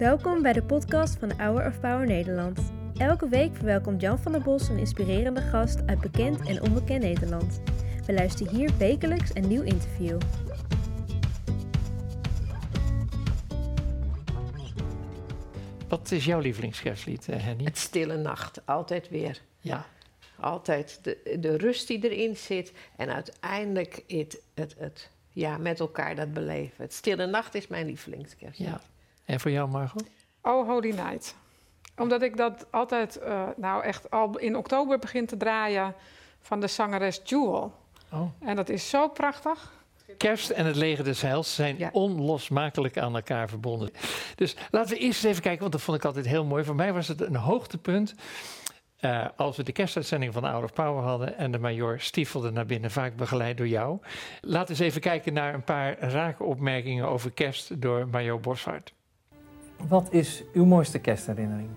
Welkom bij de podcast van Hour of Power Nederland. Elke week verwelkomt Jan van der Bos een inspirerende gast uit bekend en onbekend Nederland. We luisteren hier wekelijks een nieuw interview. Wat is jouw lievelingskerstlied, eh, Henny? Het stille nacht, altijd weer. Ja. Altijd de, de rust die erin zit en uiteindelijk het, het, het ja, met elkaar dat beleven. Het stille nacht is mijn lievelingskerst. ja. En voor jou, Margot? Oh, Holy Night. Omdat ik dat altijd, uh, nou echt al in oktober begin te draaien van de zangeres Jewel. Oh. En dat is zo prachtig. Kerst en het leger des heils zijn Ja. onlosmakelijk aan elkaar verbonden. Dus laten we eerst eens even kijken, want dat vond ik altijd heel mooi. Voor mij was het een hoogtepunt eh, als we de kerstuitzending van Hour of Power hadden en de major stiefelde naar binnen, vaak begeleid door jou. Laten we eens even kijken naar een paar rake opmerkingen over kerst door major Boshart. Wat is uw mooiste kerstherinnering?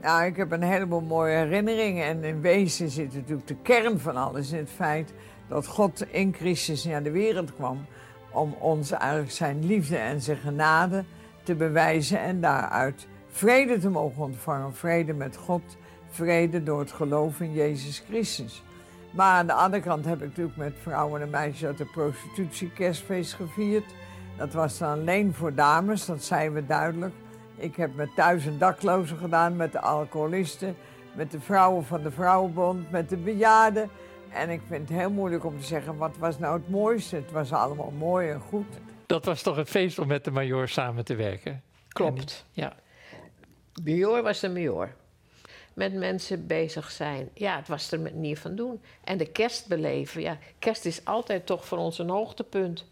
Nou, ik heb een heleboel mooie herinneringen. En in wezen zit natuurlijk de kern van alles in het feit dat God in Christus naar de wereld kwam. Om ons eigenlijk zijn liefde en zijn genade te bewijzen. En daaruit vrede te mogen ontvangen. Vrede met God, vrede door het geloof in Jezus Christus. Maar aan de andere kant heb ik natuurlijk met vrouwen en meisjes uit de prostitutie kerstfeest gevierd. Dat was dan alleen voor dames, dat zeiden we duidelijk. Ik heb met duizend daklozen gedaan, met de alcoholisten, met de vrouwen van de Vrouwenbond, met de bejaarden. En ik vind het heel moeilijk om te zeggen, wat was nou het mooiste? Het was allemaal mooi en goed. Dat was toch een feest om met de major samen te werken? Klopt. Ja. Major was de major. Met mensen bezig zijn. Ja, het was er manier van doen. En de kerst beleven. Ja, kerst is altijd toch voor ons een hoogtepunt.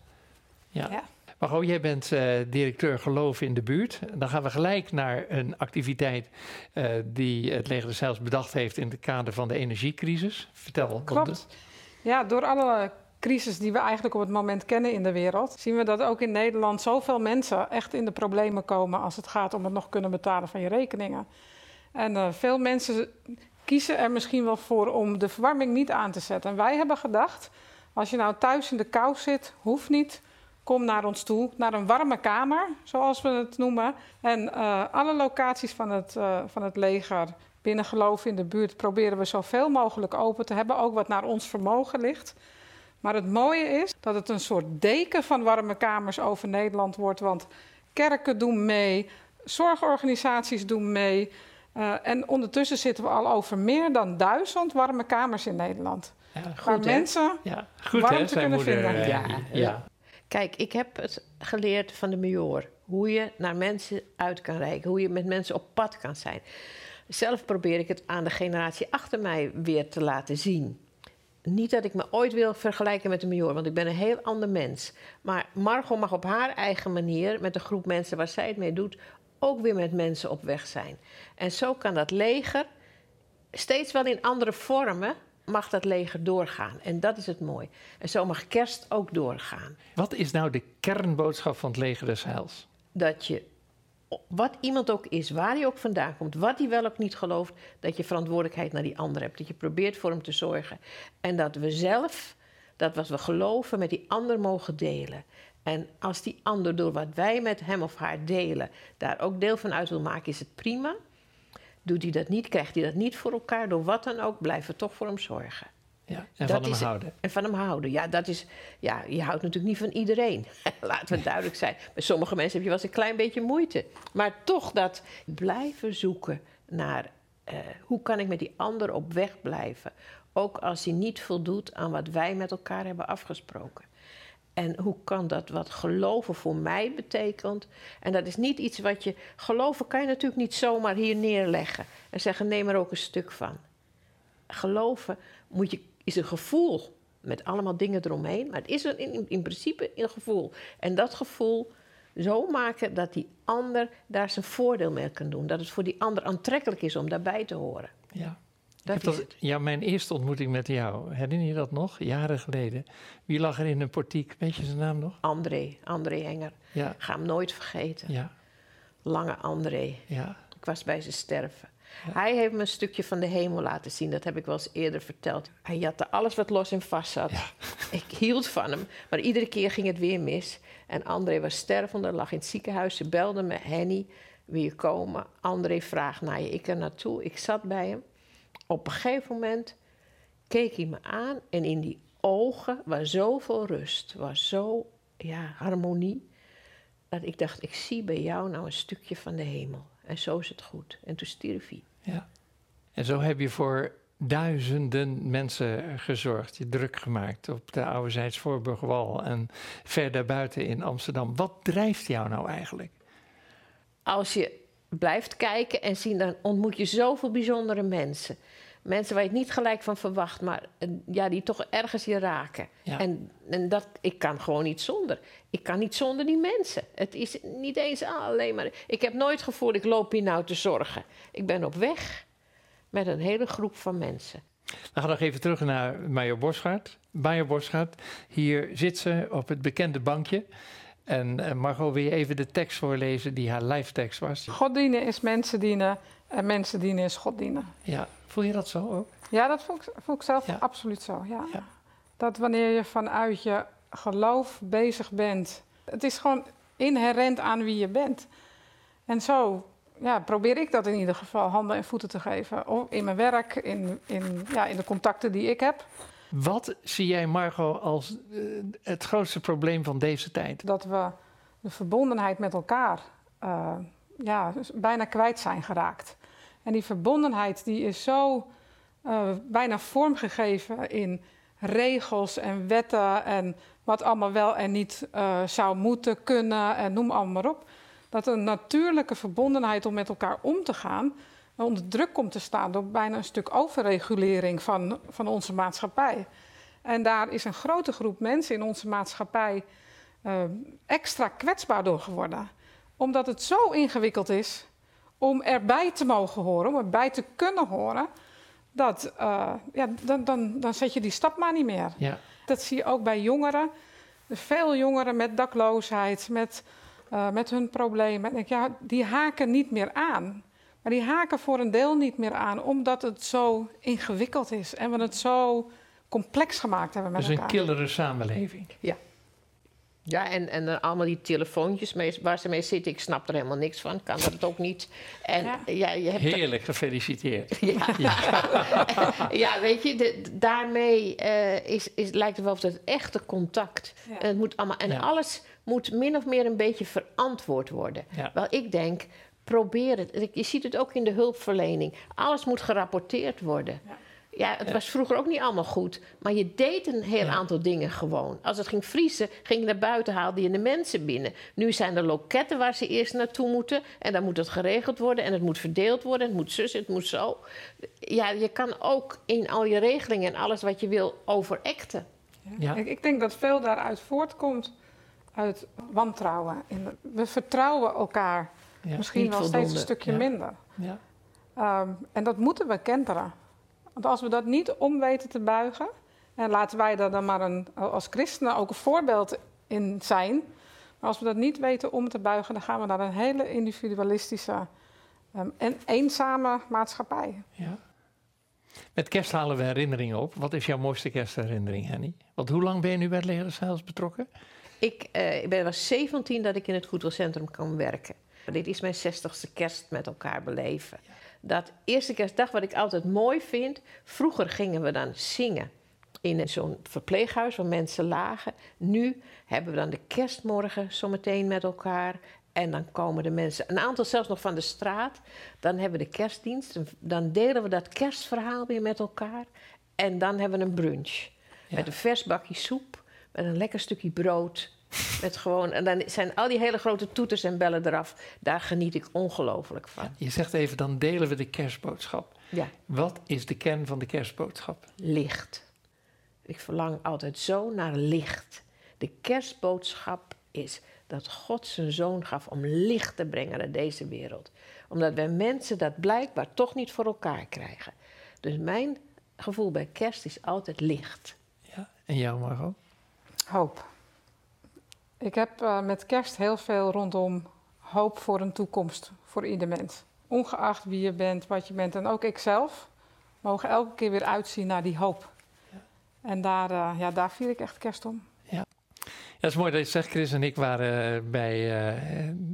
Ja. Ja. Margot, jij bent eh, directeur geloof in de buurt. Dan gaan we gelijk naar een activiteit eh, die het leger Heils bedacht heeft in het kader van de energiecrisis. Vertel. wat Klopt. de- Ja, door alle crisis die we eigenlijk op het moment kennen in de wereld, zien we dat ook in Nederland zoveel mensen echt in de problemen komen als het gaat om het nog kunnen betalen van je rekeningen. En eh, veel mensen kiezen er misschien wel voor om de verwarming niet aan te zetten. En wij hebben gedacht, als je nou thuis in de kou zit, hoeft niet. Kom naar ons toe, naar een warme kamer, zoals we het noemen. En eh, alle locaties van het, eh, van het leger binnen geloof in de buurt proberen we zoveel mogelijk open te hebben. Ook wat naar ons vermogen ligt. Maar het mooie is dat het een soort deken van warme kamers over Nederland wordt. Want kerken doen mee, zorgorganisaties doen mee. Eh, en ondertussen zitten we al over meer dan duizend warme kamers in Nederland. Ja, waar Goed, hè? mensen ja, goed warmte hè, zijn kunnen moeder. vinden. Ja, ja, ja. Kijk, ik heb het geleerd van de major. Hoe je naar mensen uit kan reiken. Hoe je met mensen op pad kan zijn. Zelf probeer ik het aan de generatie achter mij weer te laten zien. Niet dat ik me ooit wil vergelijken met de major, want ik ben een heel ander mens. Maar Margot mag op haar eigen manier, met de groep mensen waar zij het mee doet, ook weer met mensen op weg zijn. En zo kan dat leger, steeds wel in andere vormen, mag dat leger doorgaan. En dat is het mooi. En zo mag kerst ook doorgaan. Wat is nou de kernboodschap van het leger des Heils? Dat je, wat iemand ook is, waar hij ook vandaan komt, wat hij wel ook niet gelooft, dat je verantwoordelijkheid naar die ander hebt. Dat je probeert voor hem te zorgen. En dat we zelf, dat wat we geloven, met die ander mogen delen. En als die ander door wat wij met hem of haar delen, daar ook deel van uit wil maken, is het prima. Doet hij dat niet, krijgt hij dat niet voor elkaar, door wat dan ook, blijven we toch voor hem zorgen. Ja, en Dat van hem is- houden. En van hem houden. Ja, dat is. Ja, je houdt natuurlijk niet van iedereen. Laten we duidelijk zijn. Bij sommige mensen heb je wel eens een klein beetje moeite. Maar toch dat blijven zoeken naar eh, hoe kan ik met die ander op weg blijven. Ook als hij niet voldoet aan wat wij met elkaar hebben afgesproken. En hoe kan dat wat geloven voor mij betekent? En dat is niet iets wat je. Geloven kan je natuurlijk niet zomaar hier neerleggen en zeggen: neem er ook een stuk van geloven moet je, is een gevoel met allemaal dingen eromheen. Maar het is een, in, in principe een gevoel. En dat gevoel zo maken dat die ander daar zijn voordeel mee kan doen. Dat het voor die ander aantrekkelijk is om daarbij te horen. Ja. Dat is ja, mijn eerste ontmoeting met jou, herinner je dat nog? Jaren geleden. Wie lag er in een portiek? Weet je zijn naam nog? André, André Enger. Ja, Ga hem nooit vergeten. ja, Lange André. ja. Ik was bij zijn sterven. Hij heeft me een stukje van de hemel laten zien. Dat heb ik wel eens eerder verteld. Hij jatte alles wat los en vast zat. Ik hield van hem, maar iedere keer ging het weer mis. En André was stervende, lag in het ziekenhuis. Ze belde me, Henny, Wil je komen? André vraagt naar je. Ik er naartoe. Ik zat bij hem. Op een gegeven moment keek hij me aan en in die ogen was zoveel rust, was zo ja, harmonie, dat ik dacht, ik zie bij jou nou een stukje van de hemel. En zo is het goed. En toen stierf hij. Ja. En zo heb je voor duizenden mensen gezorgd, je druk gemaakt op de Ouderzijds Voorburgwal en verder buiten in Amsterdam. Wat drijft jou nou eigenlijk? Als je blijft kijken en zien, dan ontmoet je zoveel bijzondere mensen. Mensen waar je het niet gelijk van verwacht, maar eh, ja, die toch ergens je raken. Ja. En, en dat, ik kan gewoon niet zonder. Ik kan niet zonder die mensen. Het is niet eens alleen maar. Ik heb nooit het gevoel, ik loop hier nou te zorgen. Ik ben op weg met een hele groep van mensen. We gaan nog even terug naar Major Boschart. Major Boschart, hier zit ze op het bekende bankje. En eh, Margot, wil je even de tekst voorlezen die haar live tekst was? God dienen is mensen dienen en mensen dienen is God dienen. Ja, voel je dat zo ook? Ja, dat voel ik, voel ik zelf Ja. absoluut zo. Ja. Ja. Dat wanneer je vanuit je geloof bezig bent, het is gewoon inherent aan wie je bent. En zo ja, probeer ik dat in ieder geval handen en voeten te geven. Of in mijn werk, in, in, ja, in de contacten die ik heb. Wat zie jij, Margot, als eh, het grootste probleem van deze tijd? Dat we de verbondenheid met elkaar eh, ja, bijna kwijt zijn geraakt. En die verbondenheid die is zo eh, bijna vormgegeven in regels en wetten en wat allemaal wel en niet zou moeten kunnen en noem allemaal maar op. Dat een natuurlijke verbondenheid om met elkaar om te gaan onder druk komt te staan door bijna een stuk overregulering van, van onze maatschappij. En daar is een grote groep mensen in onze maatschappij eh, extra kwetsbaar door geworden. Omdat het zo ingewikkeld is om erbij te mogen horen, om erbij te kunnen horen, dat eh, ja, dan, dan, dan zet je die stap maar niet meer. Ja, Dat zie je ook bij jongeren. Veel jongeren met dakloosheid, met, eh, met hun problemen. Ja, die haken niet meer aan. Maar die haken voor een deel niet meer aan, omdat het zo ingewikkeld is. En we het zo complex gemaakt hebben met dus een elkaar. killere samenleving. Ja, en, en dan allemaal die telefoontjes mee, waar ze mee zitten. Ik snap er helemaal niks van, kan dat ook niet. En ja, Ja. je hebt Heerlijk gefeliciteerd. Ja, ja weet je, de- daarmee eh, is, is, lijkt het wel of het echte contact. Ja. En, het moet allemaal, en Ja. alles moet min of meer een beetje verantwoord worden. Ja. Wel, ik denk, probeer het. Je ziet het ook in de hulpverlening. Alles moet gerapporteerd worden. Ja. Ja, het was vroeger ook niet allemaal goed. Maar je deed een heel Ja. aantal dingen gewoon. Als het ging vriezen, ging je naar buiten, haalde je de mensen binnen. Nu zijn er loketten waar ze eerst naartoe moeten. En dan moet het geregeld worden. En het moet verdeeld worden. Het moet zus, het moet zo. Ja, je kan ook in al je regelingen en alles wat je wil overacten. Ja. Ik, ik denk dat veel daaruit voortkomt uit wantrouwen. We vertrouwen elkaar Ja. misschien wel steeds een stukje Ja. minder. Ja. Ehm, en dat moeten we kenteren. Want als we dat niet om weten te buigen, en laten wij daar dan maar een, als christenen ook een voorbeeld in zijn. Maar als we dat niet weten om te buigen, dan gaan we naar een hele individualistische ehm, en eenzame maatschappij. Ja. Met kerst halen we herinneringen op. Wat is jouw mooiste kerstherinnering, Henny? Want hoe lang ben je nu bij het Heils betrokken? Ik, eh, ik ben, was 17 dat ik in het Goedwilcentrum kan werken. Dit is mijn 60ste kerst met elkaar beleven. Dat eerste kerstdag, wat ik altijd mooi vind. Vroeger gingen we dan zingen in zo'n verpleeghuis waar mensen lagen. Nu hebben we dan de kerstmorgen zometeen met elkaar. En dan komen de mensen, een aantal zelfs nog van de straat. Dan hebben we de kerstdienst. En Dan delen we dat kerstverhaal weer met elkaar. En dan hebben we een brunch. Ja. Met een vers bakje soep, met een lekker stukje brood. Met gewoon, en dan zijn al die hele grote toeters en bellen eraf. Daar geniet ik ongelooflijk van. Je zegt even, dan delen we de kerstboodschap. Ja, Wat is de kern van de kerstboodschap? licht. Ik verlang altijd zo naar licht. De kerstboodschap is dat God zijn zoon gaf om licht te brengen naar deze wereld. Omdat wij mensen dat blijkbaar toch niet voor elkaar krijgen. Dus mijn gevoel bij kerst is altijd licht. Ja. En jou, Margot? Hoop. Ik heb eh, met kerst heel veel rondom hoop voor een toekomst voor ieder mens. Ongeacht wie je bent, wat je bent en ook ikzelf, mogen elke keer weer uitzien naar die hoop. En daar, eh, ja, daar vier ik echt kerst om. Ja, dat is mooi dat je het zegt. Chris en ik waren eh, bij eh,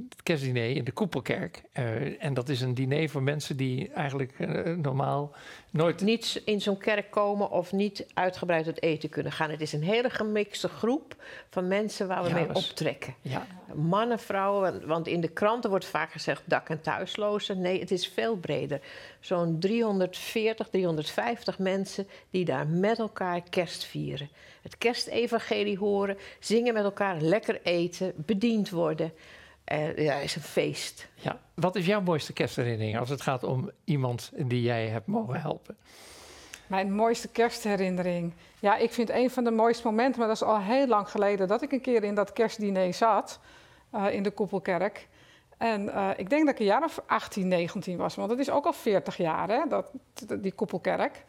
het kerstdiner in de Koepelkerk. Eh, en dat is een diner voor mensen die eigenlijk normaal nooit... Niet in zo'n kerk komen of niet uitgebreid uit eten kunnen gaan. Het is een hele gemixte groep van mensen waar we Ja, mee optrekken. Ja, Mannen, vrouwen, want in de kranten wordt vaak gezegd dak- en thuislozen. Nee, het is veel breder. Zo'n 340, 350 mensen die daar met elkaar kerst vieren. Het kerstevangelie horen, zingen met elkaar, lekker eten, bediend worden. Eh, ja, is een feest. ja. Wat is jouw mooiste kerstherinnering als het gaat om iemand die jij hebt mogen helpen? Mijn mooiste kerstherinnering. Ja, ik vind een van de mooiste momenten, maar dat is al heel lang geleden, dat ik een keer in dat kerstdiner zat eh, in de Koepelkerk. En eh, ik denk dat ik een jaar of 18, 19 was, want dat is ook al 40 jaar, hè, dat, die Koepelkerk.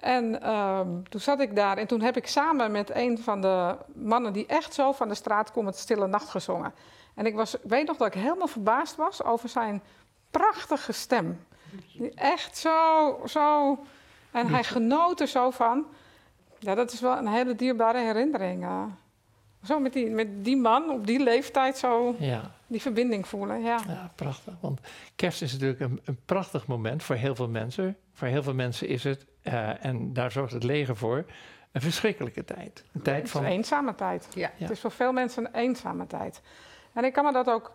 En ehm, toen zat ik daar en toen heb ik samen met een van de mannen die echt zo van de straat komt, het Stille Nacht gezongen. En ik, was, weet nog dat ik helemaal verbaasd was over zijn prachtige stem. Die Echt zo, zo. En hij genoot er zo van. Ja, dat is wel een hele dierbare herinnering. eh. Zo met die, met die man op die leeftijd zo Ja, die verbinding voelen. Ja. ja prachtig. Want kerst is natuurlijk een, een prachtig moment voor heel veel mensen. Voor heel veel mensen is het, eh, en daar zorgt het leger voor, een verschrikkelijke tijd. Een tijd Het is van... een eenzame tijd. Ja. Ja. Het is voor veel mensen een eenzame tijd. En ik kan me dat ook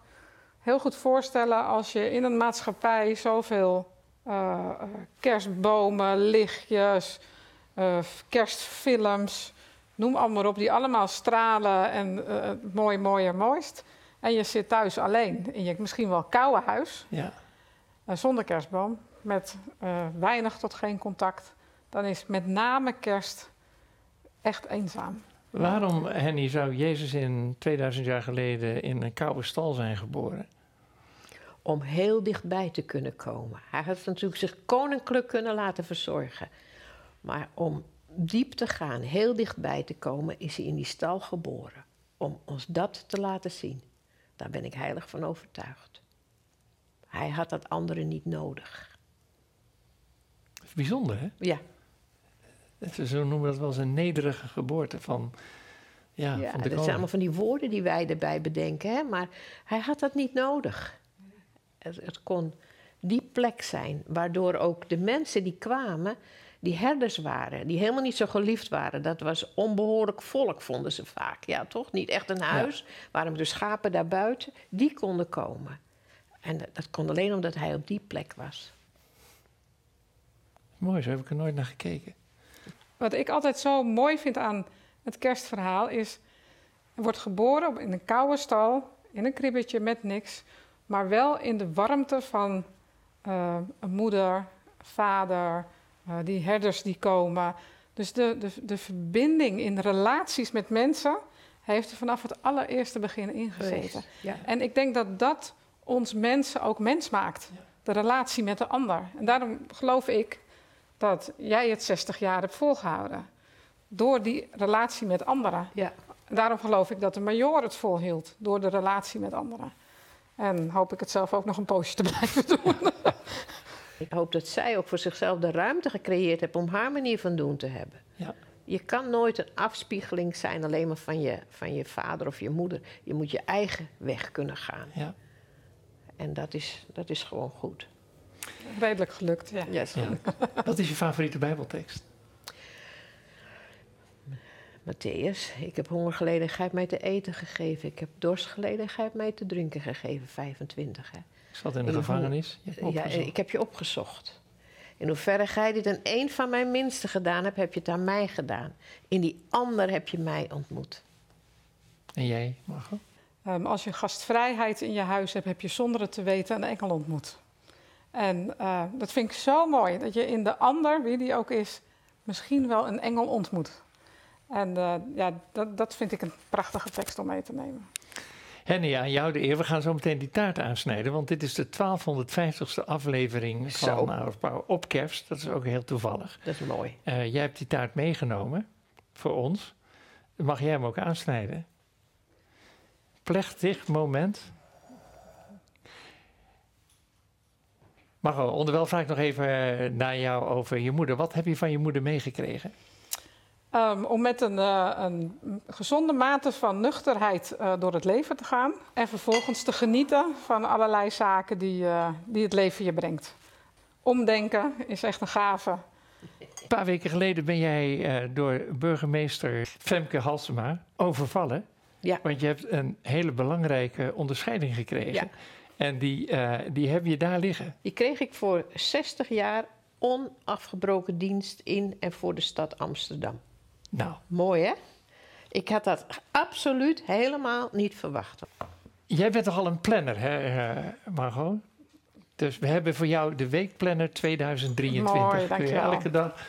heel goed voorstellen als je in een maatschappij zoveel eh, eh, kerstbomen, lichtjes, eh, kerstfilms, noem allemaal maar op, die allemaal stralen en eh, mooi, mooier, mooist. En je zit thuis alleen in je misschien wel koude huis, Ja, zonder kerstboom, met eh, weinig tot geen contact. Dan is met name kerst echt eenzaam. Waarom, Henny, zou Jezus in 2000 jaar geleden in een koude stal zijn geboren? om heel dichtbij te kunnen komen. Hij had natuurlijk zich koninklijk kunnen laten verzorgen. Maar om diep te gaan, heel dichtbij te komen, is hij in die stal geboren. Om ons dat te laten zien. Daar ben ik heilig van overtuigd. Hij had dat andere niet nodig. Bijzonder, hè? Ja, zo noemen dat wel eens een nederige geboorte van, ja, ja van de dat zijn allemaal van die woorden die wij erbij bedenken. Hè? Maar hij had dat niet nodig. Het, het kon die plek zijn, waardoor ook de mensen die kwamen, die herders waren, die helemaal niet zo geliefd waren. Dat was onbehoorlijk volk, vonden ze vaak. Ja, toch? Niet echt een huis. Waarom de schapen daarbuiten, die konden komen. En dat, dat kon alleen omdat hij op die plek was. Mooi, zo heb ik er nooit naar gekeken. Wat ik altijd zo mooi vind aan het kerstverhaal is... er wordt geboren op- in een koude stal, in een kribbetje met niks... maar wel in de warmte van eh, een moeder, vader, eh, die herders die komen. Dus de, de, de verbinding in relaties met mensen... heeft er vanaf het allereerste begin ingezeten. Ja. En ik denk dat dat ons mensen ook mens maakt. De relatie met de ander. En daarom geloof ik dat jij het 60 jaar hebt volgehouden. Door die relatie met anderen. ja. Daarom geloof ik dat de major het volhield. Door de relatie met anderen. En hoop ik het zelf ook nog een poosje te blijven doen. Ik hoop dat zij ook voor zichzelf de ruimte gecreëerd heeft om haar manier van doen te hebben. Ja. Je kan nooit een afspiegeling zijn alleen maar van je, van je vader of je moeder. Je moet je eigen weg kunnen gaan. Ja. En dat is, dat is gewoon goed. Redelijk gelukt, ja. Yes. Ja. Wat is je favoriete Bijbeltekst? Matthäus, ik heb honger geleden, gij hebt mij te eten gegeven. Ik heb dorst geleden, gij hebt mij te drinken gegeven. 25, hè. Ik zat in de In gevangenis. Ja, ik heb je opgezocht. In hoeverre gij dit aan één van mijn minsten gedaan hebt, heb je het aan mij gedaan. In die ander heb je mij ontmoet. En jij, Margot? Ehm, als je gastvrijheid in je huis hebt, heb je zonder het te weten een engel ontmoet. En eh, dat vind ik zo mooi, dat je in de ander, wie die ook is, misschien wel een engel ontmoet. En eh, ja, dat, dat vind ik een prachtige tekst om mee te nemen. Henny, aan jou de eer. We gaan zo meteen die taart aansnijden, want dit is de 1250ste aflevering Zo. van Hour of Power op kerst. Dat is ook heel toevallig. Dat is mooi. Eh, jij hebt die taart meegenomen voor ons. Mag jij hem ook aansnijden? Plechtig moment. Margot, onderwijl vraag ik nog even eh, naar jou over je moeder. Wat heb je van je moeder meegekregen? Ehm, om met een, uh, een, gezonde mate van nuchterheid uh, door het leven te gaan. En vervolgens te genieten van allerlei zaken die, uh, die het leven je brengt. Omdenken is echt een gave. Een paar weken geleden ben jij door burgemeester Femke Halsema overvallen. Ja. Want je hebt een hele belangrijke onderscheiding gekregen. Ja. En die, die heb je daar liggen. Die kreeg ik voor 60 jaar onafgebroken dienst in en voor de stad Amsterdam. Nou, Mooi hè? Ik had dat absoluut helemaal niet verwacht. jij bent toch al een planner, hè, uh, Margot? Dus we hebben voor jou de weekplanner 2023. Mooi, Kun je elke dag.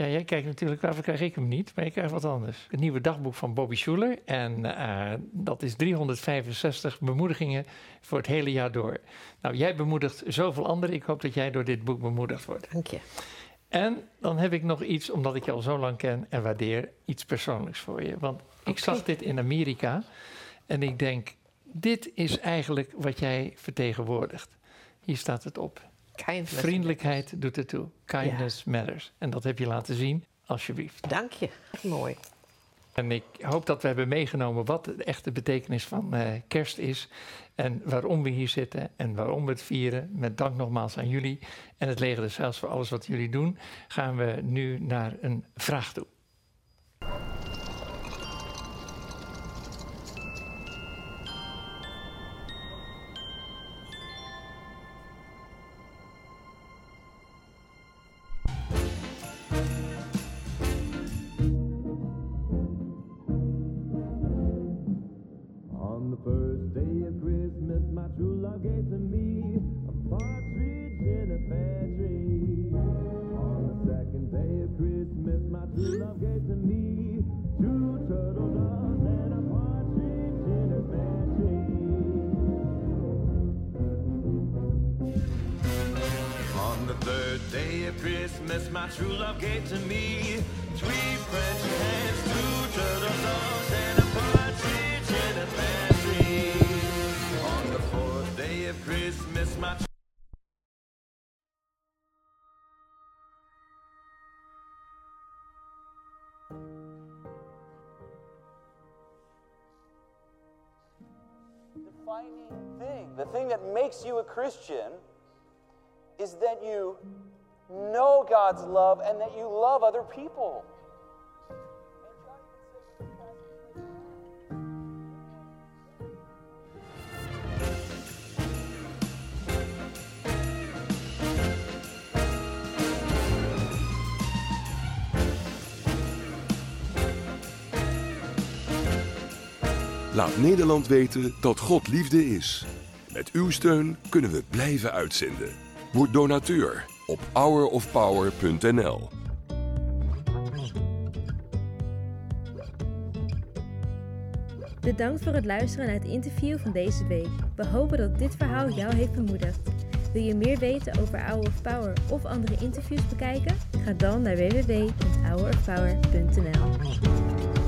Ja, jij kijkt natuurlijk, waarvoor krijg ik hem niet? Maar je krijgt wat anders. Het nieuwe dagboek van Bobby Schuler. En eh, dat is 365 bemoedigingen voor het hele jaar door. Nou, jij bemoedigt zoveel anderen. Ik hoop dat jij door dit boek bemoedigd wordt. Dank je. En dan heb ik nog iets, omdat ik je al zo lang ken en waardeer, iets persoonlijks voor je. Want ik zag dit in Amerika en ik denk, dit is eigenlijk wat jij vertegenwoordigt. Hier staat het op. Kindness. Vriendelijkheid doet het toe. Kindness matters. En dat heb je laten zien, alsjeblieft. Dank je. Mooi. En ik hoop dat we hebben meegenomen wat de echte betekenis van eh, kerst is. En waarom we hier zitten en waarom we het vieren. Met dank nogmaals aan jullie en het leger Heils voor alles wat jullie doen. Gaan we nu naar een vraag toe. Gave to me a partridge in a pear tree. On the second day of Christmas, my true love gave to me two turtle doves and a partridge in a pear tree. On the third day of Christmas, my true love gave to me three French hens, defining thing. The thing that makes you a Christian is that you know God's love and that you love other people. Laat Nederland weten dat God liefde is. Met uw steun kunnen we blijven uitzenden. Word donateur op hourofpower.nl. Bedankt voor het luisteren naar het interview van deze week. We hopen dat dit verhaal jou heeft bemoedigd. Wil je meer weten over Hour of Power of andere interviews bekijken? Ga dan naar www.hourofpower.nl.